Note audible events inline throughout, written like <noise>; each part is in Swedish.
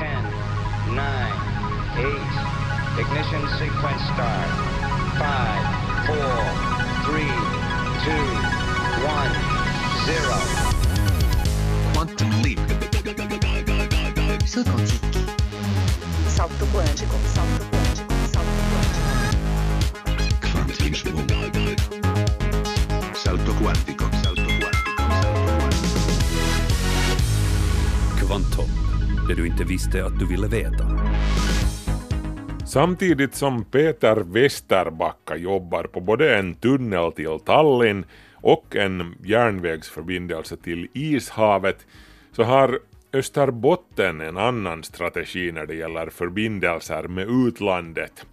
10, 9, 8. Ignition sequence start. 5, 4, 3, 2, 1, 0. Quantum leap. Salto quântico. Salto quântico. Salto quântico. Salto quântico. Quantum leap. Salto quantico. Salto quantico. Salto quantico. Kvantum, det du inte visste att du ville veta. Samtidigt som Peter Westerbacka jobbar på både en tunnel till Tallinn och en järnvägsförbindelse till Ishavet så har Österbotten en annan strategi när det gäller förbindelser med utlandet.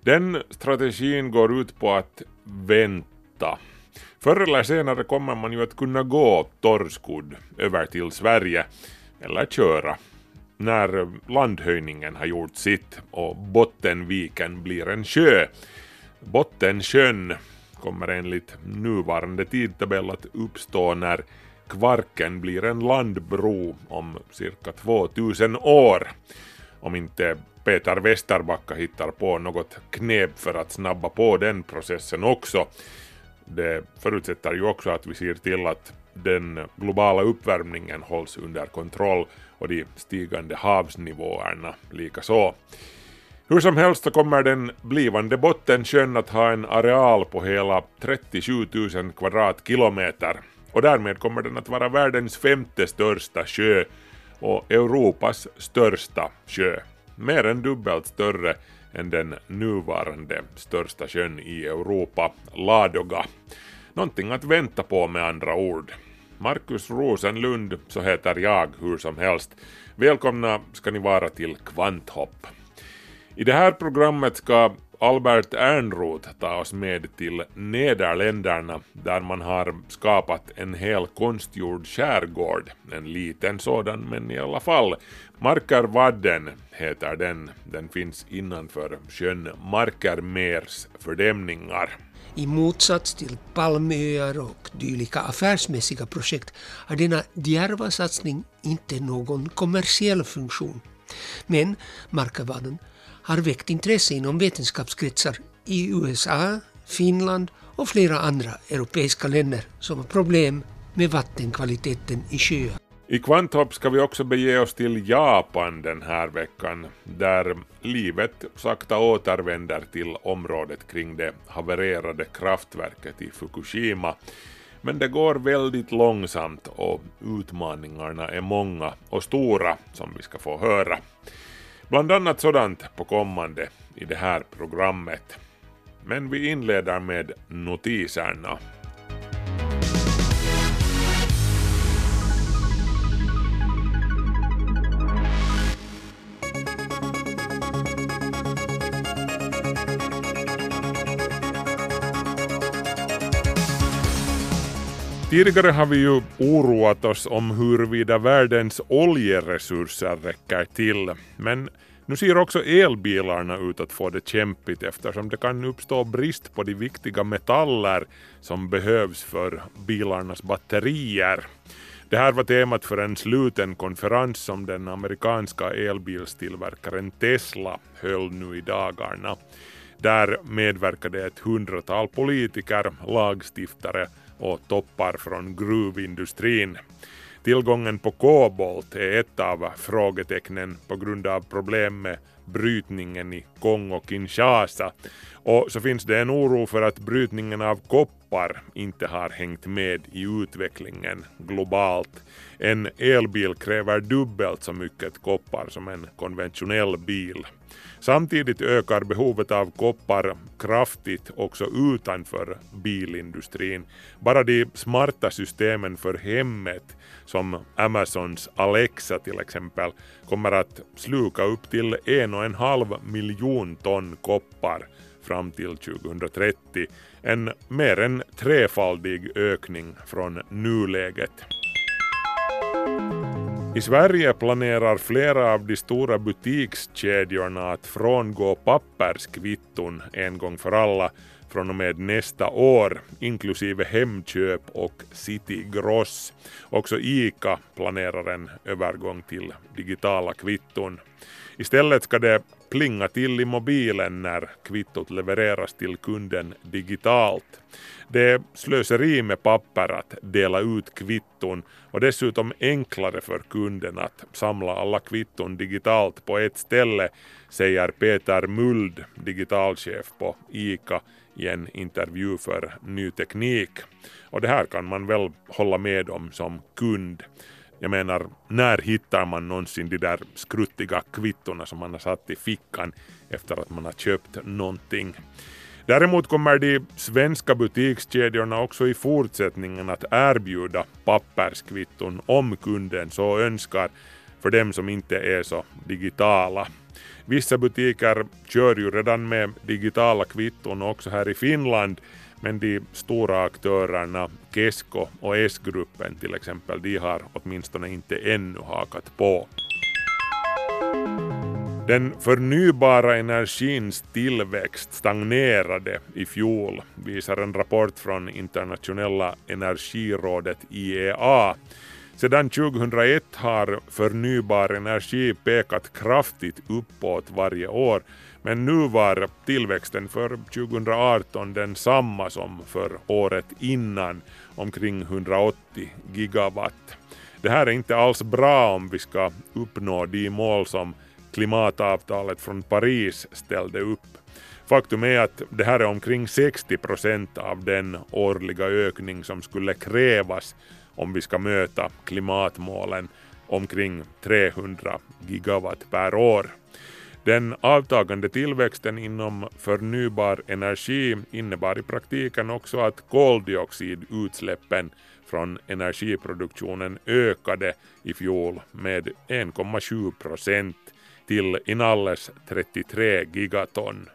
Den strategin går ut på att vänta. Förr eller senare kommer man ju att kunna gå torrskodd över till Sverige eller köra när landhöjningen har gjort sitt och Bottenviken blir en sjö. Bottensjön kommer enligt nuvarande tidtabell att uppstå när Kvarken blir en landbro om cirka 2000 år. Om inte Peter Westerbacka hittar på något knep för att snabba på den processen också. Det förutsätter ju också att vi ser till att den globala uppvärmningen hålls under kontroll och de stigande havsnivåerna likaså. Hur som helst så kommer den blivande Bottensjön att ha en areal på hela 37 000 kvadratkilometer och därmed kommer den att vara världens femte största sjö och Europas största sjö. Mer än dubbelt större än den nuvarande största sjön i Europa, Ladoga. Någonting att vänta på med andra ord. Markus Rosenlund, så heter jag hur som helst. Välkomna ska ni vara till Kvanthopp. I det här programmet ska Albert Ernroth ta oss med till Nederländerna där man har skapat en hel konstgjord skärgård. En liten sådan men i alla fall. Markervadden heter den. Den finns innanför sjön Markermers fördämningar. I motsats till palmöar och dylika affärsmässiga projekt har denna djärva satsning inte någon kommersiell funktion. Men Markavaden har väckt intresse inom vetenskapskretsar i USA, Finland och flera andra europeiska länder som har problem med vattenkvaliteten i sjöar. I Kvanthopp ska vi också bege oss till Japan den här veckan, där livet sakta återvänder till området kring det havererade kraftverket i Fukushima. Men det går väldigt långsamt och utmaningarna är många och stora som vi ska få höra. Bland annat sådant på kommande i det här programmet. Men vi inleder med notiserna. Tidigare har vi ju oroat oss om huruvida världens oljeresurser räcker till, men nu ser också elbilarna ut att få det kämpigt eftersom det kan uppstå brist på de viktiga metaller som behövs för bilarnas batterier. Det här var temat för en sluten konferens som den amerikanska elbilstillverkaren Tesla höll nu i dagarna. Där medverkade ett hundratal politiker, lagstiftare och toppar från gruvindustrin. Tillgången på kobolt är ett av frågetecknen på grund av problem med brytningen i Kongo-Kinshasa. Och så finns det en oro för att brytningen av koppar inte har hängt med i utvecklingen globalt. En elbil kräver dubbelt så mycket koppar som en konventionell bil. Samtidigt ökar behovet av koppar kraftigt också utanför bilindustrin. Bara de smarta systemen för hemmet, som Amazons Alexa till exempel, kommer att sluka upp till en och en halv miljon ton koppar fram till 2030. En mer än trefaldig ökning från nuläget. I Sverige planerar flera av de stora butikskedjorna att frångå papperskvitton en gång för alla från och med nästa år, inklusive Hemköp och City Gross. Också ICA planerar en övergång till digitala kvitton. Istället ska det plinga till i mobilen när kvittot levereras till kunden digitalt. Det är slöseri med papper att dela ut kvitton och dessutom enklare för kunden att samla alla kvitton digitalt på ett ställe, säger Peter Muld, digitalchef på ICA i en intervju för Ny Teknik. Och det här kan man väl hålla med om som kund. Jag menar, när hittar man någonsin de där skruttiga kvittorna som man har satt i fickan efter att man har köpt någonting? Däremot kommer de svenska butikskedjorna också i fortsättningen att erbjuda papperskvitton om kunden så önskar för dem som inte är så digitala. Vissa butiker kör ju redan med digitala kvitton också här i Finland men de stora aktörerna Kesko och S-gruppen till exempel, de har åtminstone inte ännu hakat på. Den förnybara energins tillväxt stagnerade i fjol, visar en rapport från internationella energirådet IEA. Sedan 2001 har förnybar energi pekat kraftigt uppåt varje år men nu var tillväxten för 2018 densamma som för året innan, omkring 180 gigawatt. Det här är inte alls bra om vi ska uppnå de mål som klimatavtalet från Paris ställde upp. Faktum är att det här är omkring 60 procent av den årliga ökning som skulle krävas om vi ska möta klimatmålen omkring 300 gigawatt per år. Den avtagande tillväxten inom förnybar energi innebar i praktiken också att koldioxidutsläppen från energiproduktionen ökade i fjol med 1,7 procent till inalles 33 gigaton.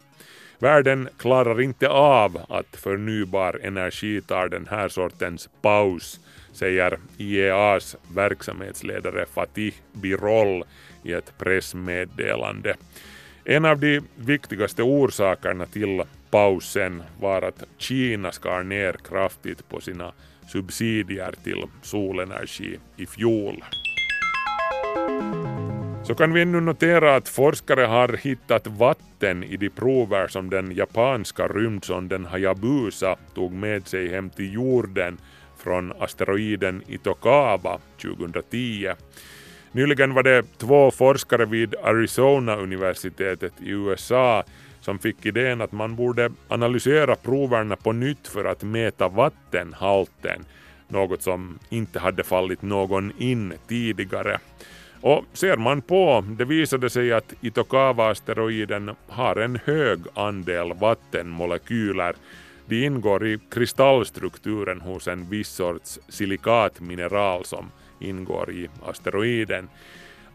Världen klarar inte av att förnybar energi tar den här sortens paus, säger IEAs verksamhetsledare Fatih Birol i ett pressmeddelande. En av de viktigaste orsakerna till pausen var att Kina skar ner kraftigt på sina subsidier till solenergi i fjol. Så kan vi ännu notera att forskare har hittat vatten i de prover som den japanska rymdsonden Hayabusa tog med sig hem till jorden från asteroiden Itokawa 2010. Nyligen var det två forskare vid Arizona-universitetet i USA som fick idén att man borde analysera proverna på nytt för att mäta vattenhalten, något som inte hade fallit någon in tidigare. Och ser man på, det visade sig att Itokawa-asteroiden har en hög andel vattenmolekyler. De ingår i kristallstrukturen hos en viss sorts silikatmineral som ingår i asteroiden.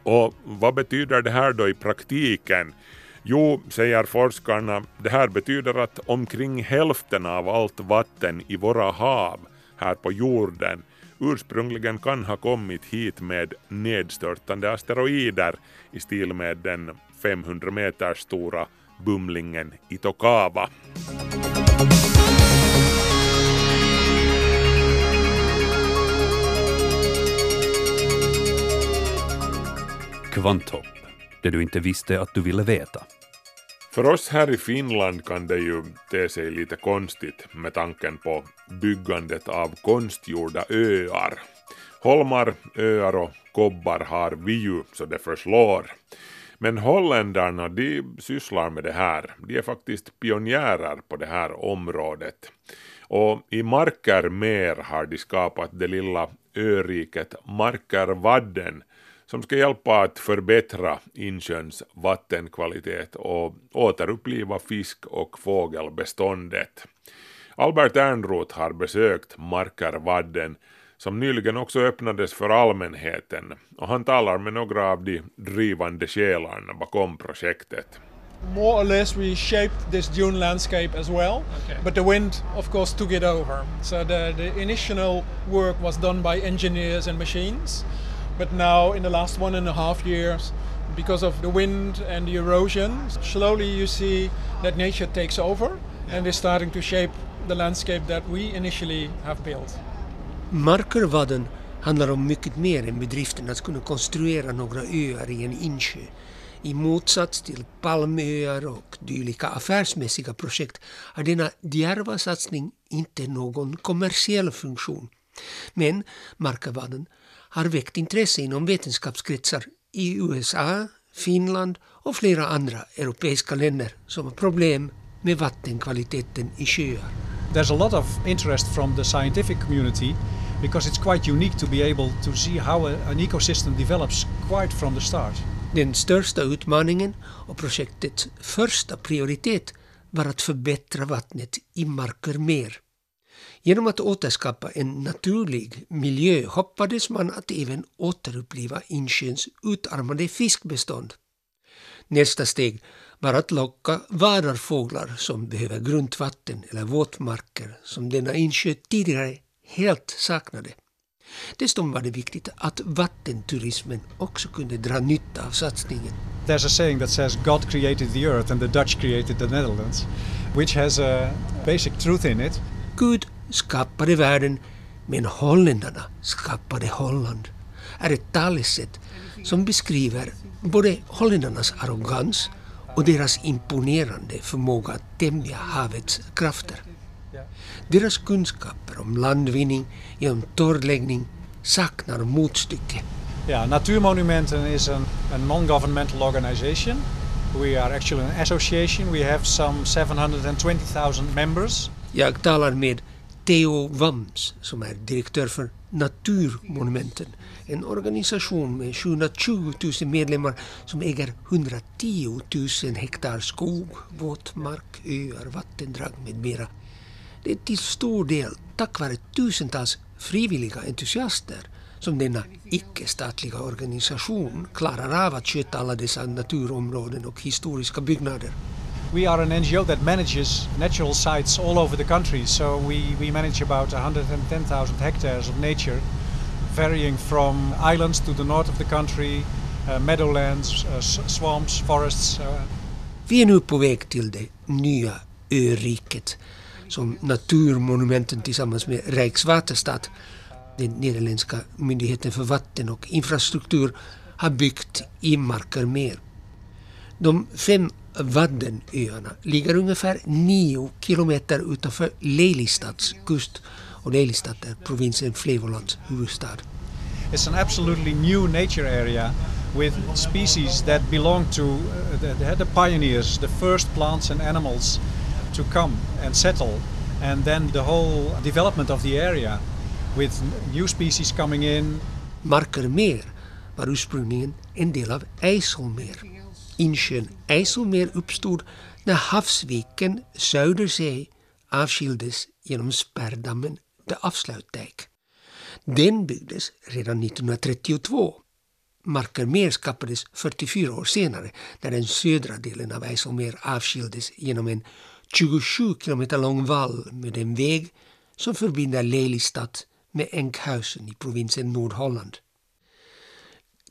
Och vad betyder det här då i praktiken? Jo, säger forskarna, det här betyder att omkring hälften av allt vatten i våra hav här på jorden ursprungligen kan ha kommit hit med nedstörtande asteroider i stil med den 500 meter stora bumlingen Itokawa. Kvanthopp, det du inte visste att du ville veta. För oss här i Finland kan det ju te sig lite konstigt med tanken på byggandet av konstgjorda öar. Holmar, öar och kobbar har vi ju så det förslår. Men holländarna de sysslar med det här. De är faktiskt pionjärer på det här området. Och i Markermer har de skapat det lilla öriket Markervadden som ska hjälpa att förbättra insjöns vattenkvalitet och återuppliva fisk och fågelbeståndet. Albert Ernroth har besökt Markervadden som nyligen också öppnades för allmänheten och han talar med några av de drivande själarna bakom projektet. more or less we shaped this dune landscape as well but the wind of course took it over so the, the initial work was done by engineers and machines but now in the last one and a half years because of the wind and the erosion slowly you see that nature takes over and is starting to shape the landscape that we initially have built. Markervadden handlar om mycket mer än bedriften att kunna konstruera några öar i en insjö. I motsats till palmöar och dylika affärsmässiga projekt har denna djärva satsning inte någon kommersiell funktion. Men Markervadden har väckt intresse inom vetenskapskretsar i USA, Finland och flera andra europeiska länder som har problem med vattenkvaliteten i sjöar. There's a lot of interest from the scientific community because it's quite unique to be able to see how a, an ecosystem develops quite from the start. Den största utmaningen och projektets första prioritet var att förbättra vattnet i marker mer. Genom att återskapa en naturlig miljö hoppades man att även återuppliva insjöns utarmade fiskbestånd. Nästa steg var att locka vadarfåglar som behöver grundvatten eller våtmarker som denna insjö tidigare helt saknade. Dessutom var det viktigt att vattenturismen också kunde dra nytta av satsningen. There's a saying that says God created the earth and the Dutch created the Netherlands, which has a basic truth in it. Gud skapade världen, men holländarna skapade Holland är ett talesätt som beskriver både holländarnas arrogans och deras imponerande förmåga att tämja havets krafter. Deras kunskaper om landvinning genom torrläggning saknar motstycke. Yeah, Natuurmonumenten is an, a non-governmental organization. We are actually an association. We have some 720,000 members. Jag talar med Theo Wams som är direktör för Naturmonumenten, en organisation med 720 000 medlemmar som äger 110 000 hektar skog, våtmark, öar, vattendrag med mera. Det är till stor del tack vare tusentals frivilliga entusiaster som denna icke-statliga organisation klarar av att sköta alla dessa naturområden och historiska byggnader. We are an NGO that manages natural sites all over the country. So we, we manage about 110,000 hectares of nature, varying from islands to the north of the country, uh, meadowlands, uh, swamps, forests. Uh, Vi är nu på väg till det nya öriket som Naturmonumenten tillsammans med Rijkswaterstaat, den nederländska myndigheten för vatten och infrastruktur, har byggt i Markermer. De fem Waddenöarna ligger ungefär nio kilometer utanför Lelystads kust och Lelystad är provinsen Flevolands huvudstad. it's an absolutely new nature area with species that belong to uh, the, the pioneers, the first plants and animals to come and settle, and then the whole development of the area with new species coming in, Markermer var ursprungligen en del av Eiselmer. Insjön Eiselmer uppstod när havsviken Södersee avskildes genom spärrdammen The Afsluitdijk. Den byggdes redan 1932. Markermer skapades 44 år senare när den södra delen av Eiselmer avskildes genom en 27 kilometer lång vall med en väg som förbinder Lelystad med Enkhausen i provinsen Nordholland.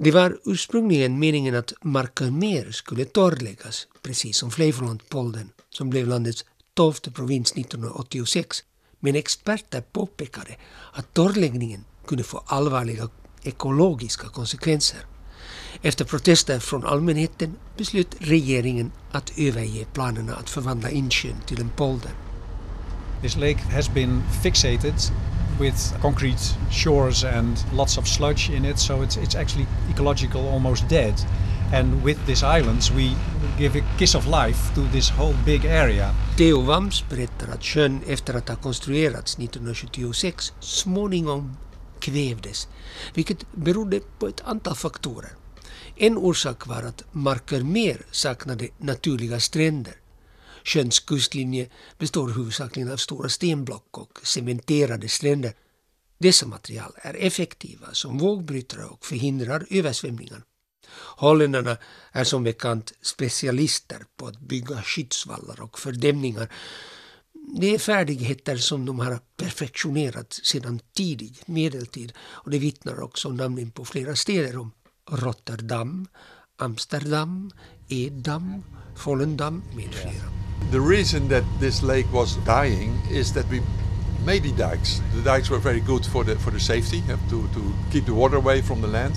Det var ursprungligen meningen att Markermer skulle torrläggas, precis som Flevolandpolden som blev landets tolfte provins 1986. Men experter påpekade att torrläggningen kunde få allvarliga ekologiska konsekvenser. Efter protester från allmänheten beslöt regeringen att överge planerna att förvandla insjön till en polder. This lake has been fixated with concrete shores and lots of sludge in it, so it's, it's actually ecological almost dead. And with these islands, we give a kiss of life to this whole big area. Theo Wams berättar sjön efter att ha konstruerats 1976 småningom kvävdes, vilket berodde på ett antal faktorer. En orsak var att Markermer saknade naturliga stränder. Sjöns kustlinje består huvudsakligen av stora stenblock och cementerade stränder. Dessa material är effektiva som vågbrytare och förhindrar översvämningar. Holländarna är som bekant specialister på att bygga skyddsvallar och fördämningar. Det är färdigheter som de har perfektionerat sedan tidig medeltid och det vittnar också namnen på flera städer om. Rotterdam, Amsterdam, Edam, Volendam med flera. The reason that this lake was dying is that we made the dikes. The dikes were very good for the for the safety, uh, to, to keep the water away from the land.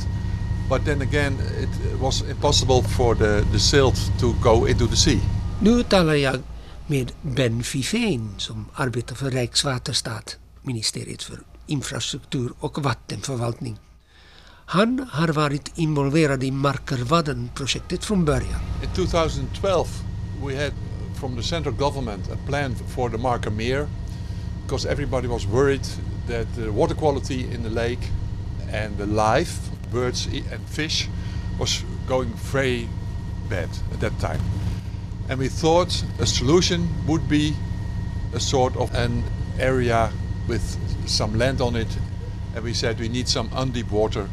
But then again, it was impossible for the, the silt to go into the sea. Nu talar jag med Ben Fifein som arbetar för Rijkswaterstaat, Ministeriet för infrastruktur och vattenförvaltning. Han har varit involverad i Markervadden-projektet från början. In 2012, we had from the central government a plan for the Marker Meer because everybody was worried that the water quality in the lake and the life, birds and fish, was going very bad at that time. And we thought a solution would be a sort of an area with some land on it. And we said we need some undeep water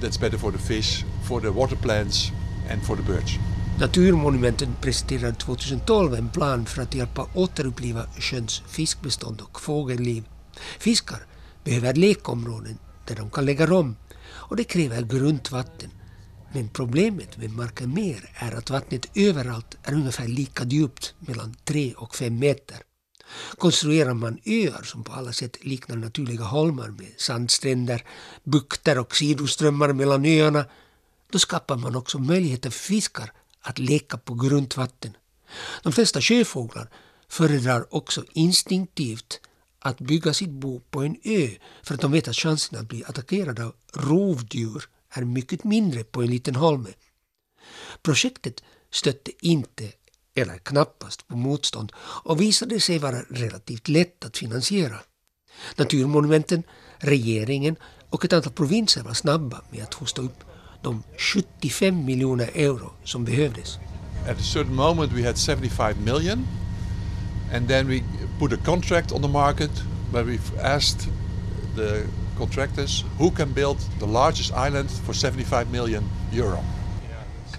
that's better for the fish, for the water plants and for the birds. Naturmonumenten presenterade 2012 en plan för att hjälpa återuppliva sjöns fiskbestånd och fågelliv. Fiskar behöver lekområden där de kan lägga rom och det kräver grundvatten. Men problemet med Marken mer är att vattnet överallt är ungefär lika djupt, mellan 3 och 5 meter. Konstruerar man öar som på alla sätt liknar naturliga holmar med sandstränder, bukter och sidoströmmar mellan öarna, då skapar man också möjligheter för fiskar att leka på grundvatten. De flesta sjöfåglar föredrar också instinktivt att bygga sitt bo på en ö för att de vet att chansen att bli attackerade av rovdjur är mycket mindre på en liten holme. Projektet stötte inte, eller knappast, på motstånd och visade sig vara relativt lätt att finansiera. Naturmonumenten, regeringen och ett antal provinser var snabba med att hosta upp de 75 miljoner euro som behövdes. At a certain moment we had 75 million and then we put a contract on the market where we asked the contractors who can build the largest island for 75 million euro.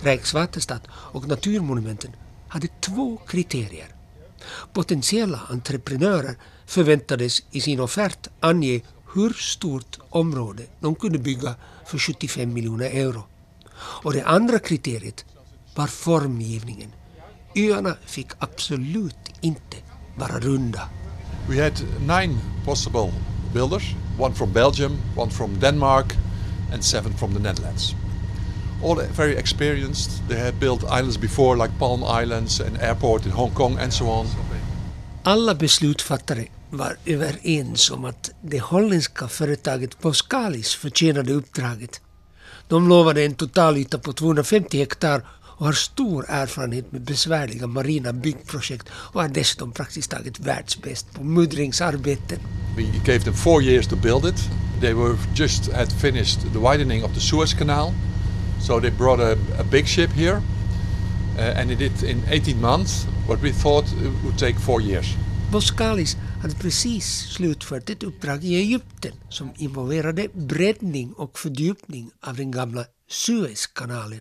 Rijkswaterstaat och Naturmonumenten hade två kriterier. Potentiella entreprenörer förväntades i sin offert ange hur stort område de kunde bygga för 75 miljoner euro. Och det andra kriteriet var formgivningen. Öarna fick absolut inte vara runda. We had nine possible builders, one from Belgium, one from Denmark and seven from the Netherlands. All very experienced. They had built islands before like Palm Islands and airport in Hong Kong and so on. Alla beslutsfattare var överens om att det holländska företaget Boskalis förtjänade uppdraget. De lovade en totalyta på 250 hektar och har stor erfarenhet med besvärliga marina byggprojekt och är dessutom praktiskt taget världsbäst på muddringsarbeten. We gave them four years to build it. They were just had finished the widening of the Suez Canal, so they brought a, a big ship here, uh, and they did in 18 months what we thought would take four years. Boskalis hade precis slutfört ett uppdrag i Egypten som involverade breddning och fördjupning av den gamla Suezkanalen.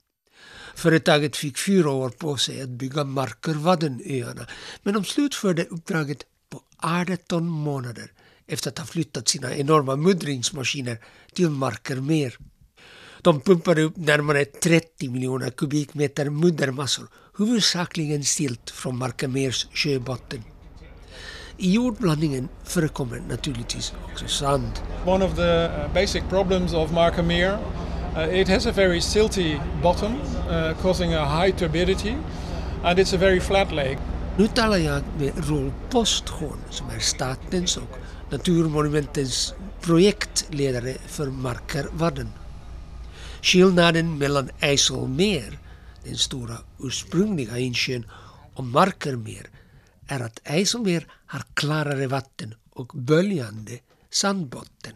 Företaget fick fyra år på sig att bygga Markervaddenöarna men de slutförde uppdraget på 18 månader efter att ha flyttat sina enorma muddringsmaskiner till Markermer. De pumpade upp närmare 30 miljoner kubikmeter muddermassor, huvudsakligen silt från Markermers sjöbotten. I jordblandningen förekommer naturligtvis också sand. One of the uh, basic problems of Markermeer, uh, it has a very silty bottom uh, causing a high turbidity and it's a very flat lake. Nu talar jag med Rolf Posthorn som är statens och Naturmonumentens projektledare för Markervadden. Skillnaden mellan Eiselmer, den stora ursprungliga insjön, och Markermer är att Eiselmer har klarare vatten och böljande sandbotten.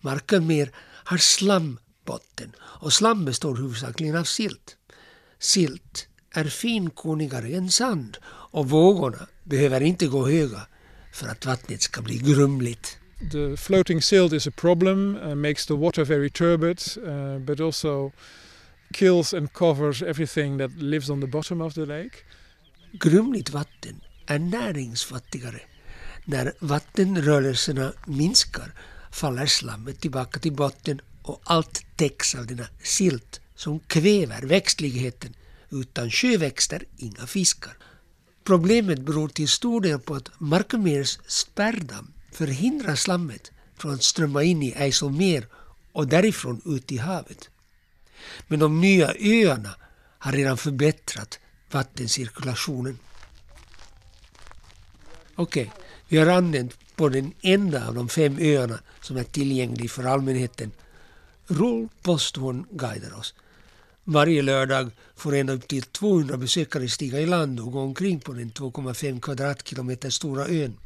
Markenmer har slambotten och slam består huvudsakligen av silt. Silt är finkornigare än sand och vågorna behöver inte gå höga för att vattnet ska bli grumligt. The floating silt is a problem, uh, makes the water very turbid, uh, but also kills and covers everything that lives on the bottom of the lake. Grumligt vatten är näringsfattigare. När vattenrörelserna minskar faller slammet tillbaka till botten och allt täcks av denna silt som kväver växtligheten. Utan sjöväxter inga fiskar. Problemet beror till stor del på att Markemers spärrdamm förhindrar slammet från att strömma in i Eiselmer och därifrån ut i havet. Men de nya öarna har redan förbättrat vattencirkulationen. Okej, vi har anlänt på den enda av de fem öarna som är tillgänglig för allmänheten. Rull Posthorn guidar oss. Varje lördag får ända upp till 200 besökare stiga i land och gå omkring på den 2,5 kvadratkilometer stora ön.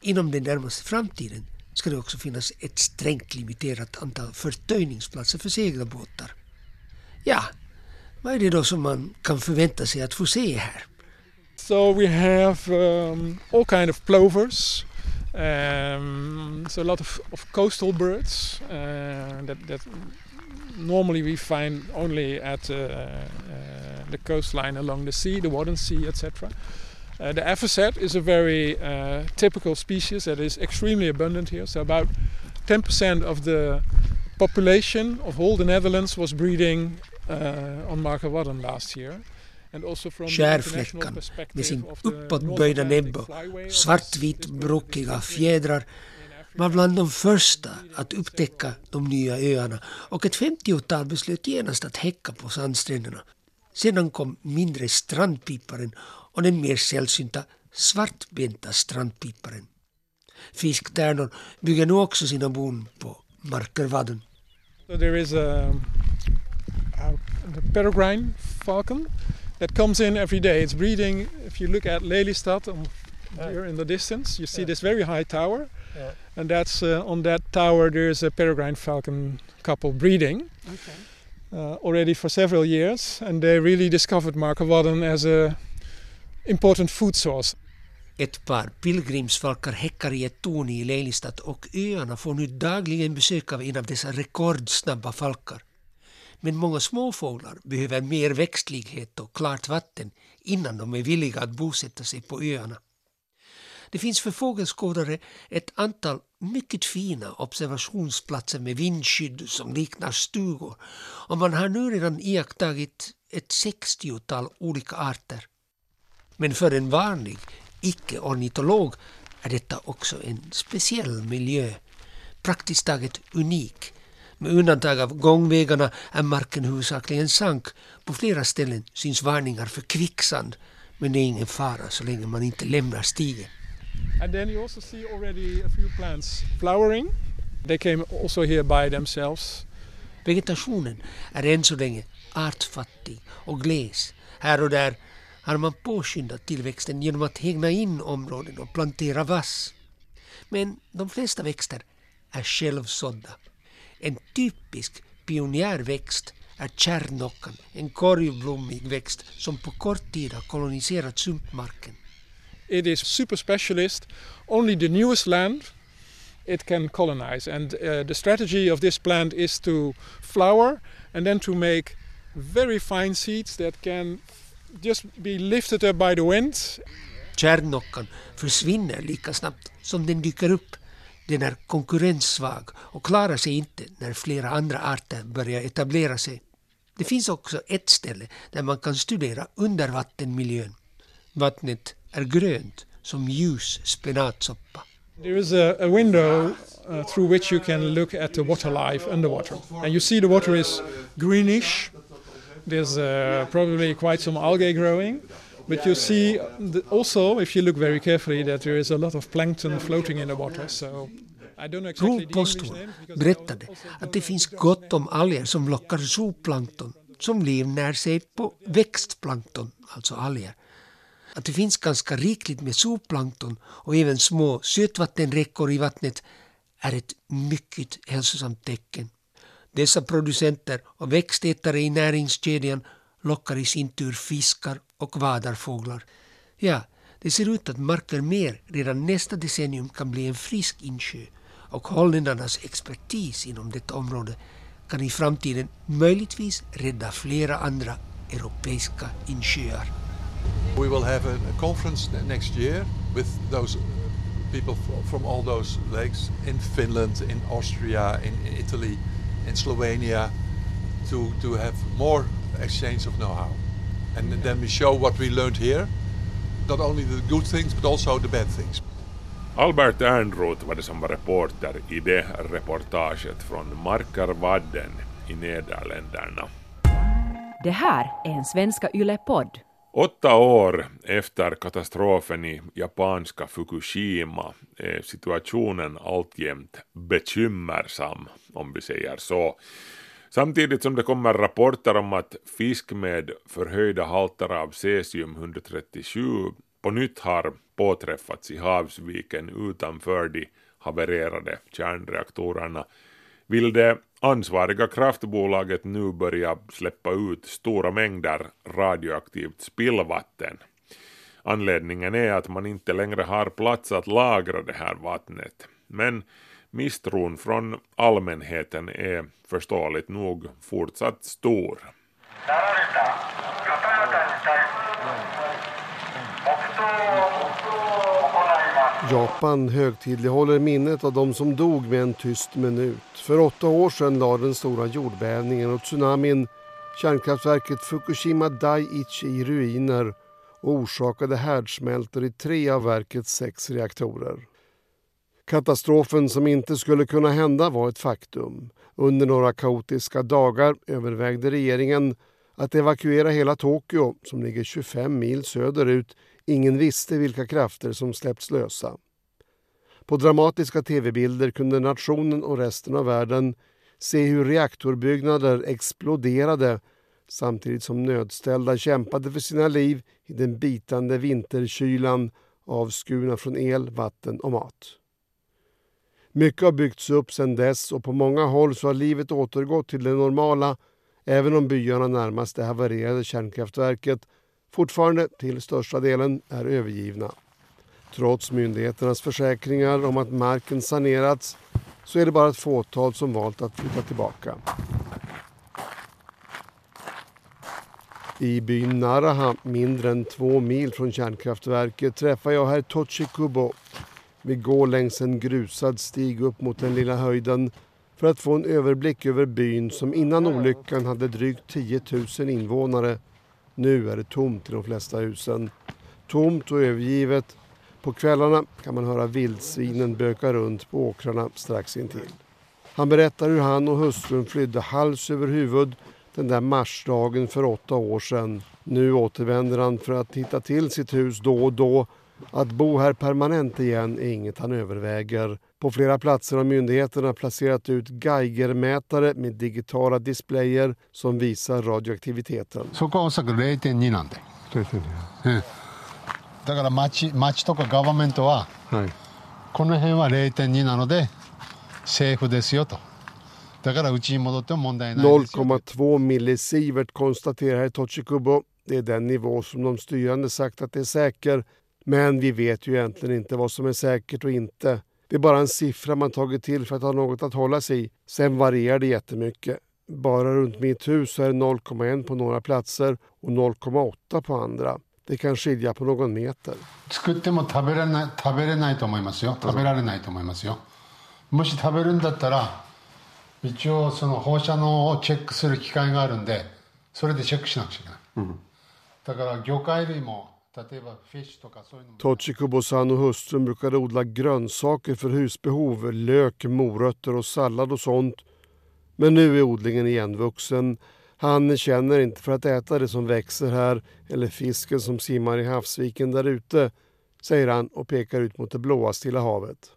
Inom den närmaste framtiden ska det också finnas ett strängt limiterat antal förtöjningsplatser för segelbåtar. Ja, vad är det då som man kan förvänta sig att få se här? So we have um, all kind of plovers. Um, so a lot of, of coastal birds uh, that, that normally we find only at uh, uh, the coastline along the sea, the Wadden Sea, etc. Uh, the avocet is a very uh, typical species that is extremely abundant here. So about 10% of the population of all the Netherlands was breeding international Skärfläckan med sin uppåtböjda näbb och flyway of svartvit brockiga fjädrar var bland de första att upptäcka de nya öarna och ett femtiotal beslöt genast att häcka på sandstränderna. Sedan kom mindre strandpiparen och den mer sällsynta svartbenta strandpiparen. Fisktärnor bygger nu också sina bon på Markervadden. So there is a, a the peregrine falcon that comes in every day. It's breeding. If you look at Lelystad um, here in the distance, you see this very high tower, and that's uh, on that tower. There's a peregrine falcon couple breeding uh, already for several years, and they really discovered Markerwadden as a important food source. Ett par pilgrimsfalkar häckar i ett torn i Lelystad och öarna får nu dagligen besök av en av dessa rekordsnabba falkar. Men många småfåglar behöver mer växtlighet och klart vatten innan de är villiga att bosätta sig på öarna. Det finns för fågelskådare ett antal mycket fina observationsplatser med vindskydd som liknar stugor och man har nu redan iakttagit ett sextiotal olika arter. Men för en vanlig icke-ornitolog är detta också en speciell miljö, praktiskt taget unik. Med undantag av gångvägarna är marken huvudsakligen sank. På flera ställen syns varningar för kvicksand, men det är ingen fara så länge man inte lämnar stigen. And then you also see already a few plants flowering. They came also here by themselves. Vegetationen är än så länge artfattig och gles. Här och där har man påskyndat tillväxten genom att hägna in områden och plantera vass. Men de flesta växter är självsådda. En typisk pionjärväxt är kärrnockan, en korvblommig växt som på kort tid har koloniserat sumpmarken. It is super specialist. Only the newest land it can colonize, and uh, the strategy of this plant is to flower and then to make very fine seeds that can just be lifted up by the wind Kärrnockan försvinner lika snabbt som den dyker upp. Den är konkurrenssvag och klarar sig inte när flera andra arter börjar etablera sig. Det finns också ett ställe där man kan studera undervattenmiljön. Vattnet är grönt som ljus spenatsoppa. There is a, a window uh, through which you can look at the water life underwater. And you see the water is greenish. There's uh, probably quite some algae growing. But you see also, if you look very carefully, that there is a lot of plankton floating in the water. So exactly I berättade att det finns gott om alger som lockar zooplankton som livnär sig på växtplankton, alltså alger. Att det finns ganska rikligt med zooplankton och även små sötvattenräckor i vattnet är ett mycket hälsosamt tecken. Dessa producenter och växtätare i näringskedjan lockar i sin tur fiskar och vadarfåglar. Ja, det ser ut att Marker Mer redan nästa decennium kan bli en frisk insjö och holländarnas expertis inom detta område kan i framtiden möjligtvis rädda flera andra europeiska insjöar. We will have a, a conference ne- next year with those people f- from all those lakes in Finland, in Austria, Slovenien in Italy, in Slovenia, to, to have more exchange of know-how. And then we show what we learned here, not only the good things but also the bad things. Albert Ernroth var det som var reporter i det reportaget från Markarvadden i Nederländerna. Det här är en Svenska Yle-podd. Åtta år efter katastrofen i japanska Fukushima är situationen alltjämt bekymmersam, om vi säger så. Samtidigt som det kommer rapporter om att fisk med förhöjda halter av cesium-137 på nytt har påträffats i havsviken utanför de havererade kärnreaktorerna vill det ansvariga kraftbolaget nu börja släppa ut stora mängder radioaktivt spillvatten. Anledningen är att man inte längre har plats att lagra det här vattnet. Men misstron från allmänheten är förståeligt nog fortsatt stor. Japan högtidlighåller minnet av de som dog med en tyst minut. För åtta år sedan lade den stora jordbävningen och tsunamin kärnkraftverket Fukushima Daiichi i ruiner och orsakade härdsmältor i tre av verkets sex reaktorer. Katastrofen som inte skulle kunna hända var ett faktum. Under några kaotiska dagar övervägde regeringen att evakuera hela Tokyo som ligger 25 mil söderut Ingen visste vilka krafter som släppts lösa. På dramatiska tv-bilder kunde nationen och resten av världen se hur reaktorbyggnader exploderade samtidigt som nödställda kämpade för sina liv i den bitande vinterkylan avskurna från el, vatten och mat. Mycket har byggts upp sedan dess och på många håll så har livet återgått till det normala även om byarna närmast det havererade kärnkraftverket fortfarande till största delen är övergivna. Trots myndigheternas försäkringar om att marken sanerats så är det bara ett fåtal som valt att flytta tillbaka. I byn Naraha, mindre än två mil från kärnkraftverket, träffar jag herr Tochikubo. Vi går längs en grusad stig upp mot den lilla höjden för att få en överblick över byn som innan olyckan hade drygt 10 000 invånare nu är det tomt i de flesta husen. Tomt och övergivet. På kvällarna kan man höra vildsvinen böka runt på åkrarna strax intill. Han berättar hur han och hustrun flydde hals över huvud den där marsdagen för åtta år sedan. Nu återvänder han för att hitta till sitt hus då och då. Att bo här permanent igen är inget han överväger. På flera platser har myndigheterna placerat ut Geigermätare med digitala displayer som visar radioaktiviteten. そこはおそらく0.2なんで。うんだから町町とかガバメントは、この辺は0.2なのでセーフですよと。だからうちに戻っても問題ないですよ。 0,2 millisievert konstaterar herr Tochikubo. Det är den nivå som de styrande sagt att det är säker. Men vi vet ju egentligen inte vad som är säkert och inte. Det är bara en siffra man tagit till för att ha något att hålla sig i. Sen varierar det jättemycket. Bara runt mitt hus så är det 0,1 på några platser och 0,8 på andra. Det kan skilja på någon meter. 作っても食べられない食べれないと思いますよ食べられないと思いますよもし食べるんだったら一応その放射能をチェックする機械があるんでそれでチェックしなくちゃいけない、だから魚介類も Tochiko san och hustrun brukade odla grönsaker för husbehov, lök, morötter och sallad och sånt. Men nu är odlingen igenvuxen. Han känner inte för att äta det som växer här eller fisken som simmar i havsviken där ute, säger han och pekar ut mot det blåa Stilla havet.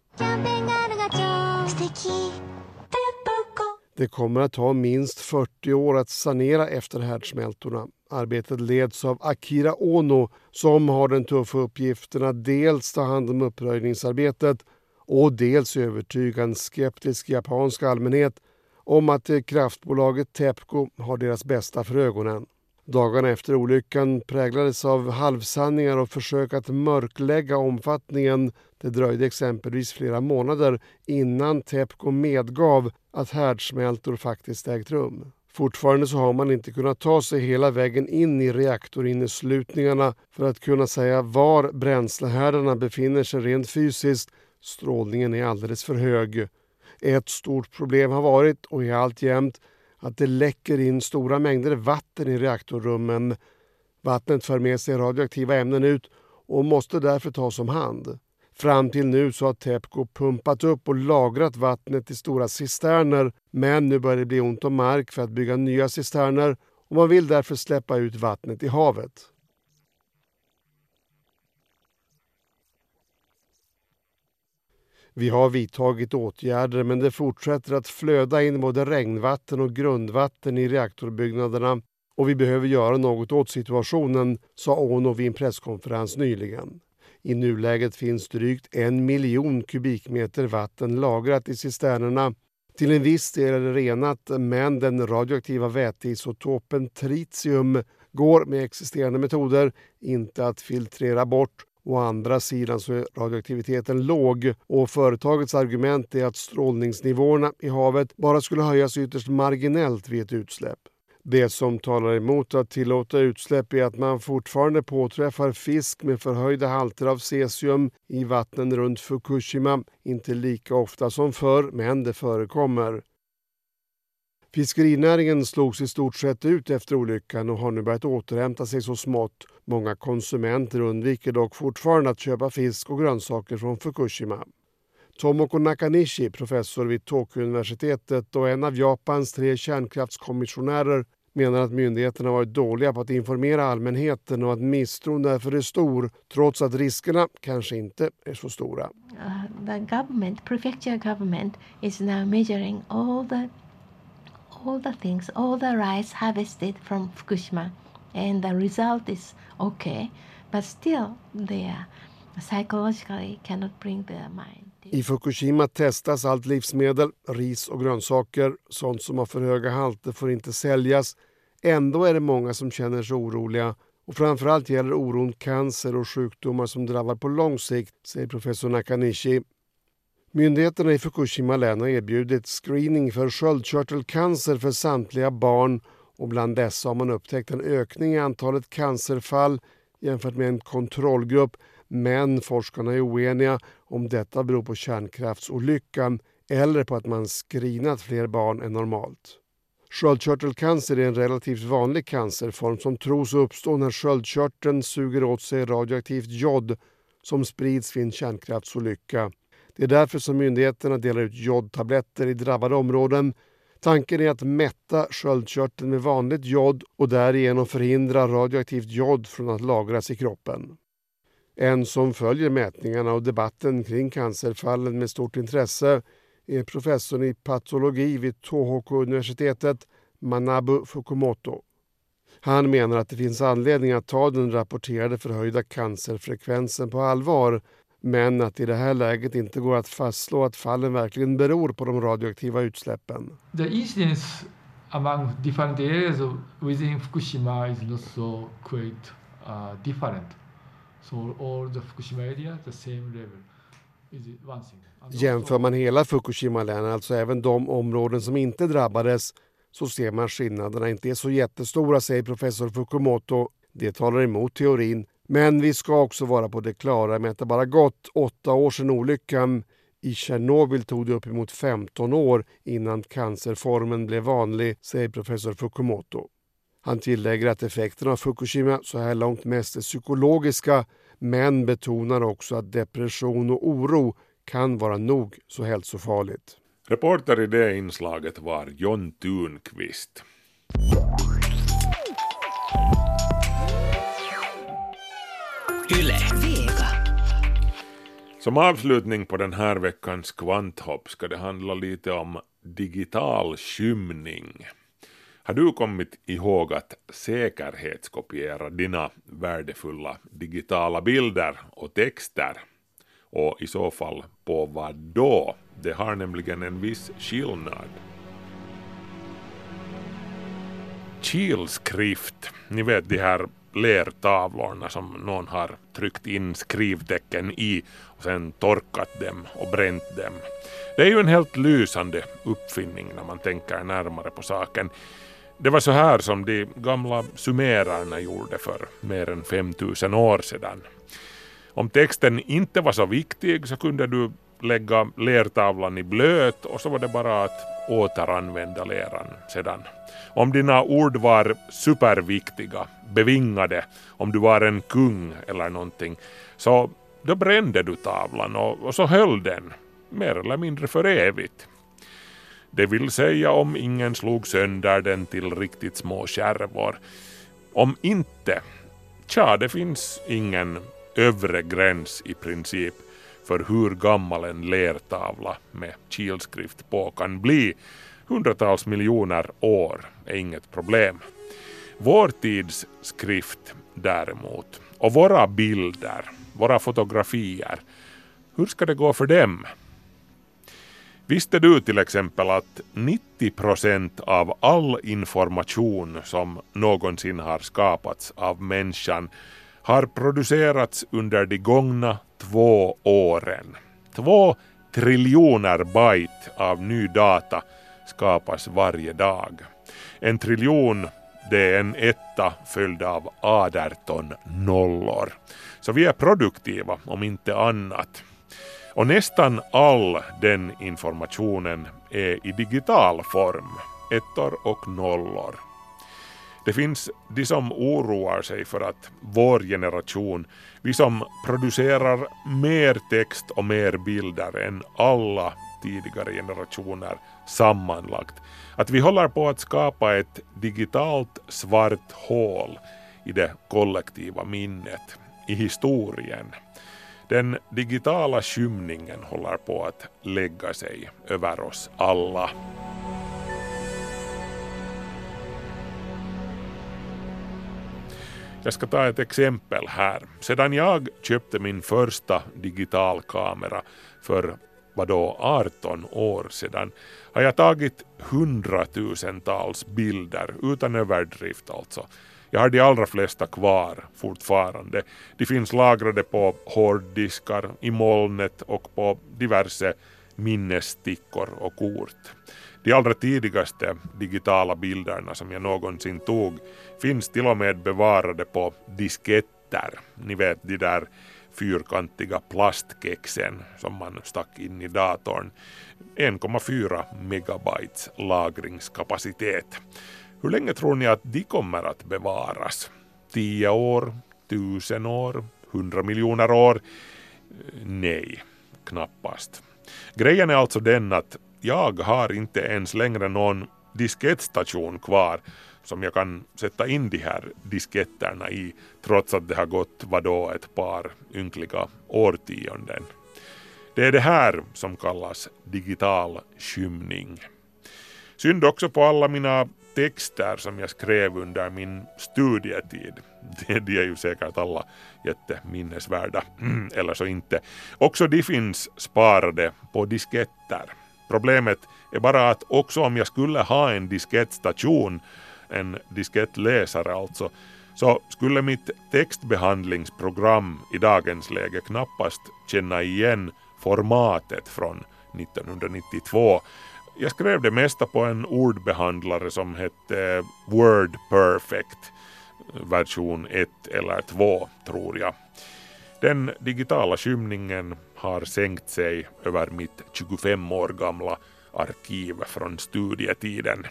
Det kommer att ta minst 40 år att sanera efter härdsmältorna. Arbetet leds av Akira Ono som har den tuffa uppgiften att dels ta hand om uppröjningsarbetet och dels övertyga en skeptisk japansk allmänhet om att eh, kraftbolaget Tepco har deras bästa för ögonen. Dagarna efter olyckan präglades av halvsanningar och försök att mörklägga omfattningen. Det dröjde exempelvis flera månader innan Tepco medgav att härdsmältor faktiskt ägt rum. Fortfarande så har man inte kunnat ta sig hela vägen in i reaktorinneslutningarna för att kunna säga var bränslehärdarna befinner sig rent fysiskt. Strålningen är alldeles för hög. Ett stort problem har varit och är alltjämt att det läcker in stora mängder vatten i reaktorrummen. Vattnet för med sig radioaktiva ämnen ut och måste därför tas om hand. Fram till nu så har Tepco pumpat upp och lagrat vattnet i stora cisterner men nu börjar det bli ont om mark för att bygga nya cisterner och man vill därför släppa ut vattnet i havet. Vi har vidtagit åtgärder men det fortsätter att flöda in både regnvatten och grundvatten i reaktorbyggnaderna och vi behöver göra något åt situationen, sa Ono vid en presskonferens nyligen. I nuläget finns drygt en miljon kubikmeter vatten lagrat i cisternerna. Till en viss del är det renat men den radioaktiva väteisotopen tritium går med existerande metoder inte att filtrera bort Å andra sidan så är radioaktiviteten låg och företagets argument är att strålningsnivåerna i havet bara skulle höjas ytterst marginellt vid ett utsläpp. Det som talar emot att tillåta utsläpp är att man fortfarande påträffar fisk med förhöjda halter av cesium i vattnen runt Fukushima. Inte lika ofta som förr, men det förekommer. Fiskerinäringen slogs i stort sett ut efter olyckan och har nu börjat återhämta sig så smått. Många konsumenter undviker dock fortfarande att köpa fisk och grönsaker från Fukushima. Tomoko Nakanishi, professor vid Tokyo-universitetet och en av Japans tre kärnkraftskommissionärer menar att myndigheterna varit dåliga på att informera allmänheten och att misstron därför är stor trots att riskerna kanske inte är så stora. Uh, the government, prefecture government is now measuring all the all the things, all the rice harvested from Fukushima and the result is okay but still they are psychologically cannot bring their mind i Fukushima testas allt livsmedel, ris och grönsaker. Sånt som har för höga halter får inte säljas. Ändå är det många som känner sig oroliga och framförallt gäller oron cancer och sjukdomar som drabbar på lång sikt, säger professor Nakanishi. Myndigheterna i Fukushima län har erbjudit screening för sköldkörtelcancer för samtliga barn och bland dessa har man upptäckt en ökning i antalet cancerfall jämfört med en kontrollgrupp men forskarna är oeniga om detta beror på kärnkraftsolyckan eller på att man screenat fler barn än normalt. Sköldkörtelcancer är en relativt vanlig cancerform som tros uppstå när sköldkörteln suger åt sig radioaktivt jod som sprids vid en kärnkraftsolycka. Det är därför som myndigheterna delar ut jodtabletter i drabbade områden. Tanken är att mätta sköldkörteln med vanligt jod och därigenom förhindra radioaktivt jod från att lagras i kroppen. En som följer mätningarna och debatten kring cancerfallen med stort intresse är professorn i patologi vid Tohoku-universitetet, Manabu Fukumoto. Han menar att det finns anledning att ta den rapporterade förhöjda cancerfrekvensen på allvar men att i det här läget inte går att fastslå att fallen verkligen beror på de radioaktiva utsläppen. The incidence among different areas within Fukushima is not so quite uh, different. So all the Fukushima area, the same level. Jämför man hela Fukushima-län, alltså även de områden som inte drabbades, så ser man skillnaderna inte är så jättestora, säger professor Fukumoto. Det talar emot teorin. Men vi ska också vara på det klara med att det bara gått åtta år sedan olyckan. I Tjernobyl tog det uppemot 15 år innan cancerformen blev vanlig, säger professor Fukumoto. Han tillägger att effekterna av Fukushima så här långt mest är psykologiska men betonar också att depression och oro kan vara nog så hälsofarligt. Reporter i det inslaget var John Thunqvist. Yle. Som avslutning på den här veckans kvanthopp ska det handla lite om digital skymning. Har du kommit ihåg att säkerhetskopiera dina värdefulla digitala bilder och texter? Och i så fall på vad då? Det har nämligen en viss skillnad. Kilskrift, ni vet de här lertavlorna som någon har tryckt in skrivtecken i och sen torkat dem och bränt dem. Det är ju en helt lysande uppfinning när man tänker närmare på saken. Det var så här som de gamla sumerarna gjorde för mer än 5000 år sedan. Om texten inte var så viktig så kunde du lägga lertavlan i blöt och så var det bara att återanvända leran sedan. Om dina ord var superviktiga, bevingade, om du var en kung eller någonting, så då brände du tavlan och, och så höll den, mer eller mindre för evigt. Det vill säga om ingen slog sönder den till riktigt små skärvor. Om inte, tja, det finns ingen övre gräns i princip för hur gammal en lertavla med kilskrift på kan bli. Hundratals miljoner år är inget problem. Vår tids skrift däremot, och våra bilder, våra fotografier, hur ska det gå för dem? Visste du till exempel att 90 procent av all information som någonsin har skapats av människan har producerats under de gångna två åren. Två triljoner byte av ny data skapas varje dag. En triljon det är en etta följd av 18 nollor. Så vi är produktiva om inte annat. Och nästan all den informationen är i digital form, ettor och nollor. Det finns de som oroar sig för att vår generation, vi som producerar mer text och mer bilder än alla tidigare generationer sammanlagt, att vi håller på att skapa ett digitalt svart hål i det kollektiva minnet, i historien. Den digitala skymningen håller på att lägga sig över oss alla. Jag ska ta ett exempel här. Sedan jag köpte min första digitalkamera för vadå 18 år sedan har jag tagit hundratusentals bilder utan överdrift alltså. Jag har de allra flesta kvar fortfarande. De finns lagrade på hårddiskar, i molnet och på diverse minnesstickor och kort. De allra tidigaste digitala bilderna som jag någonsin tog finns till och med bevarade på disketter. Ni vet de där fyrkantiga plastkexen som man stack in i datorn. 1,4 megabytes lagringskapacitet. Hur länge tror ni att de kommer att bevaras? 10 år? Tusen år? 100 miljoner år? Nej, knappast. Grejen är alltså den att jag har inte ens längre någon diskettstation kvar som jag kan sätta in de här disketterna i trots att det har gått vadå ett par ynkliga årtionden. Det är det här som kallas digital skymning. Synd också på alla mina texter som jag skrev under min studietid. <laughs> De är ju säkert alla jätteminnesvärda, <clears throat> eller så inte. Också de finns sparade på disketter. Problemet är bara att också om jag skulle ha en diskettstation, en diskettläsare alltså, så skulle mitt textbehandlingsprogram i dagens läge knappast känna igen formatet från 1992. Jag skrev det mesta på en ordbehandlare som hette Word Perfect version 1 eller 2 tror jag. Den digitala skymningen har sänkt sig över mitt 25 år gamla arkiv från studietiden.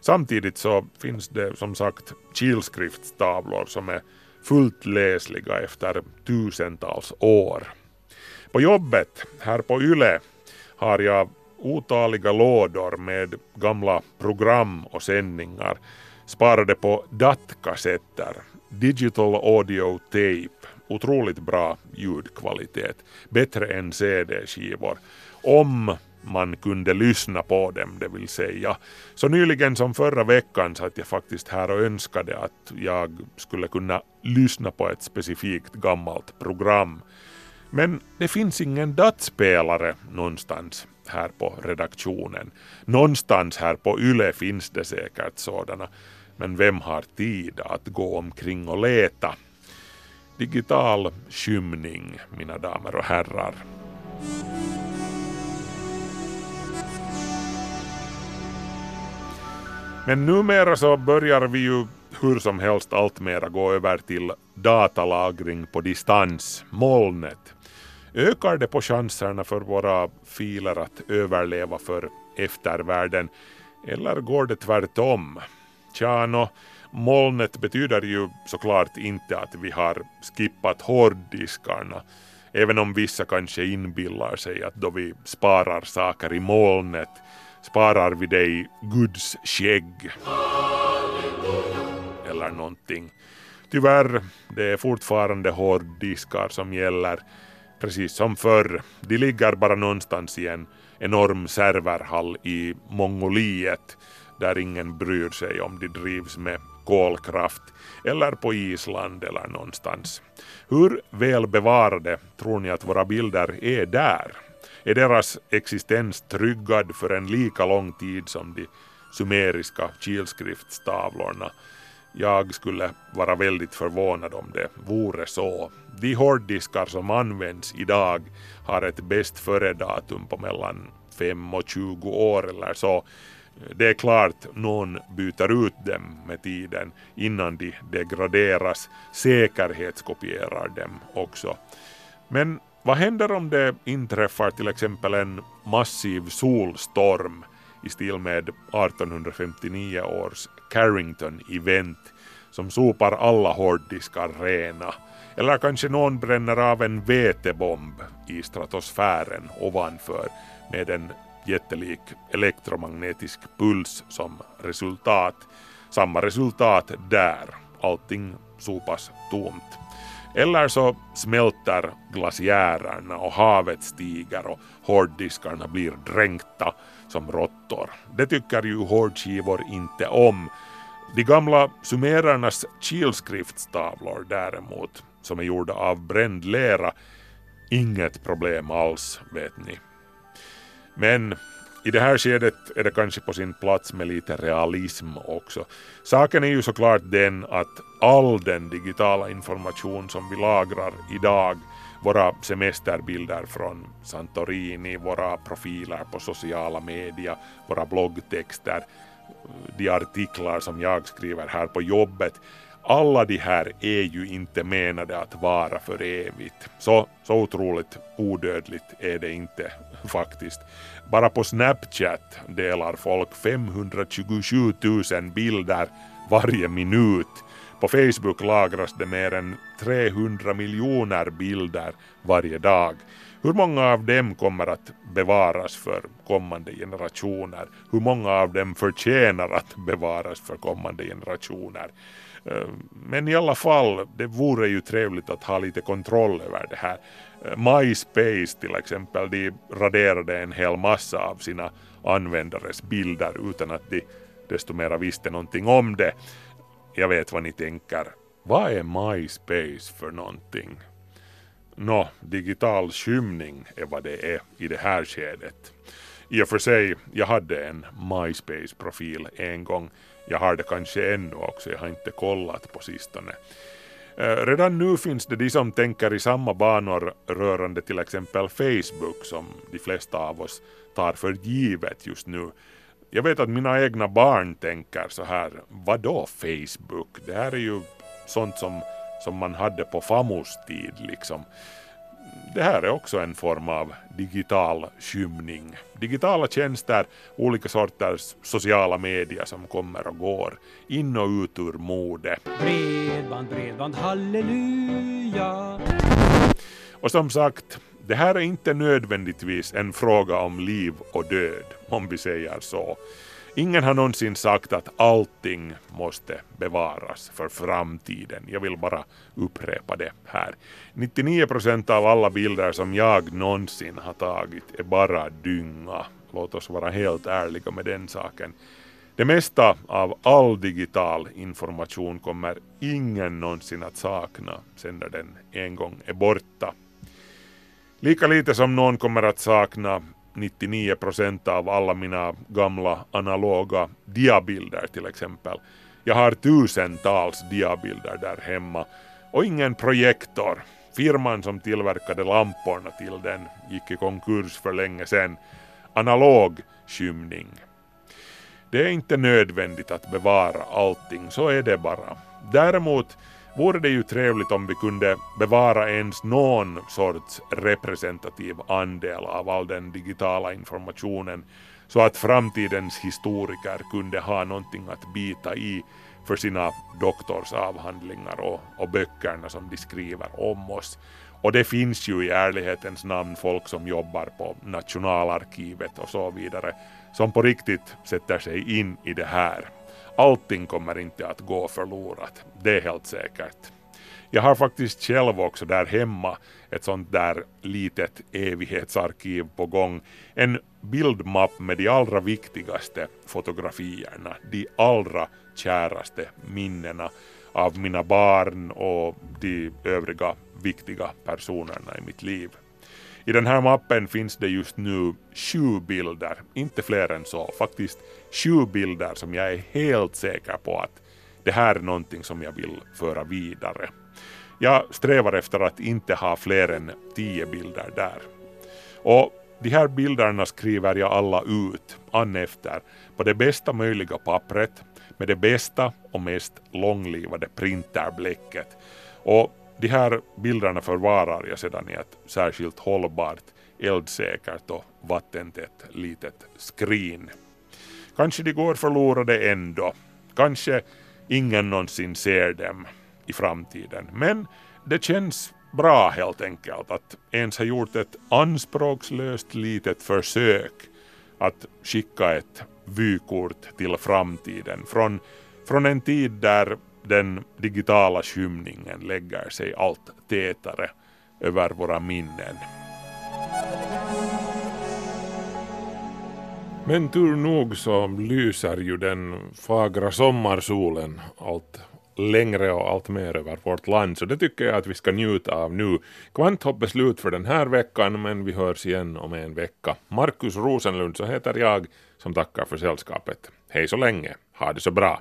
Samtidigt så finns det som sagt kilskriftstavlor som är fullt läsliga efter tusentals år. På jobbet här på YLE har jag otaliga lådor med gamla program och sändningar sparade på DAT-kassetter, Digital Audio Tape, otroligt bra ljudkvalitet, bättre än CD-skivor. Om man kunde lyssna på dem, det vill säga. Så nyligen som förra veckan satt jag faktiskt här och önskade att jag skulle kunna lyssna på ett specifikt gammalt program. Men det finns ingen datspelare någonstans här på redaktionen. Någonstans här på YLE finns det säkert sådana. Men vem har tid att gå omkring och leta? Digital skymning, mina damer och herrar. Men numera så börjar vi ju hur som helst alltmera gå över till datalagring på distans, molnet. Ökar det på chanserna för våra filer att överleva för eftervärlden, eller går det tvärtom? Tja, no, molnet betyder ju såklart inte att vi har skippat hårddiskarna, även om vissa kanske inbillar sig att då vi sparar saker i molnet sparar vi det i Guds skägg. Eller någonting. Tyvärr, det är fortfarande hårddiskar som gäller, precis som förr. De ligger bara någonstans i en enorm serverhall i Mongoliet där ingen bryr sig om de drivs med kolkraft eller på Island eller någonstans. Hur väl bevarade tror ni att våra bilder är där? Är deras existens tryggad för en lika lång tid som de sumeriska kilskriftstavlorna? Jag skulle vara väldigt förvånad om det vore så. De hårddiskar som används idag har ett bäst före-datum på mellan 5 och 20 år eller så. Det är klart någon byter ut dem med tiden innan de degraderas, säkerhetskopierar dem också. Men vad händer om det inträffar till exempel en massiv solstorm i stil med 1859 års Carrington-event som sopar alla hårddiskar rena. Eller kanske någon bränner av en vetebomb i stratosfären ovanför med en jättelik elektromagnetisk puls som resultat. Samma resultat där, allting sopas tomt. Eller så smälter glaciärerna och havet stiger och hårddiskarna blir dränkta som råttor. Det tycker ju hårdskivor inte om. De gamla sumerarnas kilskriftstavlor däremot, som är gjorda av bränd lera, inget problem alls vet ni. Men i det här skedet är det kanske på sin plats med lite realism också. Saken är ju såklart den att all den digitala information som vi lagrar idag, våra semesterbilder från Santorini, våra profiler på sociala medier, våra bloggtexter, de artiklar som jag skriver här på jobbet, alla de här är ju inte menade att vara för evigt. Så, så otroligt odödligt är det inte <laughs> faktiskt. Bara på Snapchat delar folk 527 000 bilder varje minut. På Facebook lagras det mer än 300 miljoner bilder varje dag. Hur många av dem kommer att bevaras för kommande generationer? Hur många av dem förtjänar att bevaras för kommande generationer? Eh, men i alla fall, det vore ju trevligt att ha lite kontroll över det här. Eh, MySpace till exempel, de raderade en hel massa av sina användares bilder utan att de desto mera visste någonting om det. Jag vet vad ni tänker. Vad är MySpace för någonting? Nå, digital skymning är vad det är i det här skedet. I och för sig, jag hade en MySpace-profil en gång. Jag har det kanske ännu också, jag har inte kollat på sistone. Eh, redan nu finns det de som tänker i samma banor rörande till exempel Facebook som de flesta av oss tar för givet just nu. Jag vet att mina egna barn tänker så här, vadå Facebook? Det här är ju sånt som, som man hade på Famos tid liksom det här är också en form av digital skymning. Digitala tjänster, olika sorters sociala medier som kommer och går, in och ut ur mode. Bredband, bredband, halleluja. Och som sagt, det här är inte nödvändigtvis en fråga om liv och död, om vi säger så. Ingen har någonsin sagt att allting måste bevaras för framtiden. Jag vill bara upprepa det här. 99 procent av alla bilder som jag någonsin har tagit är bara dynga. Låt oss vara helt ärliga med den saken. Det mesta av all digital information kommer ingen någonsin att sakna sen när den en gång är borta. Lika lite som någon kommer att sakna 99 procent av alla mina gamla analoga diabilder till exempel. Jag har tusentals diabilder där hemma och ingen projektor. Firman som tillverkade lamporna till den gick i konkurs för länge sedan. Analog skymning. Det är inte nödvändigt att bevara allting, så är det bara. Däremot vore det ju trevligt om vi kunde bevara ens någon sorts representativ andel av all den digitala informationen så att framtidens historiker kunde ha någonting att bita i för sina doktorsavhandlingar och, och böckerna som de skriver om oss. Och det finns ju i ärlighetens namn folk som jobbar på Nationalarkivet och så vidare som på riktigt sätter sig in i det här. Allting kommer inte att gå förlorat, det är helt säkert. Jag har faktiskt själv också där hemma ett sånt där litet evighetsarkiv på gång. En bildmapp med de allra viktigaste fotografierna, de allra käraste minnena av mina barn och de övriga viktiga personerna i mitt liv. I den här mappen finns det just nu sju bilder, inte fler än så, faktiskt sju bilder som jag är helt säker på att det här är någonting som jag vill föra vidare. Jag strävar efter att inte ha fler än tio bilder där. Och de här bilderna skriver jag alla ut, an efter, på det bästa möjliga pappret med det bästa och mest långlivade printerbläcket. Och de här bilderna förvarar jag sedan i ett särskilt hållbart, eldsäkert och vattentätt litet skrin. Kanske de går förlorade ändå. Kanske ingen någonsin ser dem i framtiden. Men det känns bra helt enkelt att ens ha gjort ett anspråkslöst litet försök att skicka ett vykort till framtiden från, från en tid där den digitala skymningen lägger sig allt tätare över våra minnen. Men tur nog så lyser ju den fagra sommarsolen allt längre och allt mer över vårt land, så det tycker jag att vi ska njuta av nu. Kvanthopp är slut för den här veckan, men vi hörs igen om en vecka. Markus Rosenlund så heter jag, som tackar för sällskapet. Hej så länge, ha det så bra.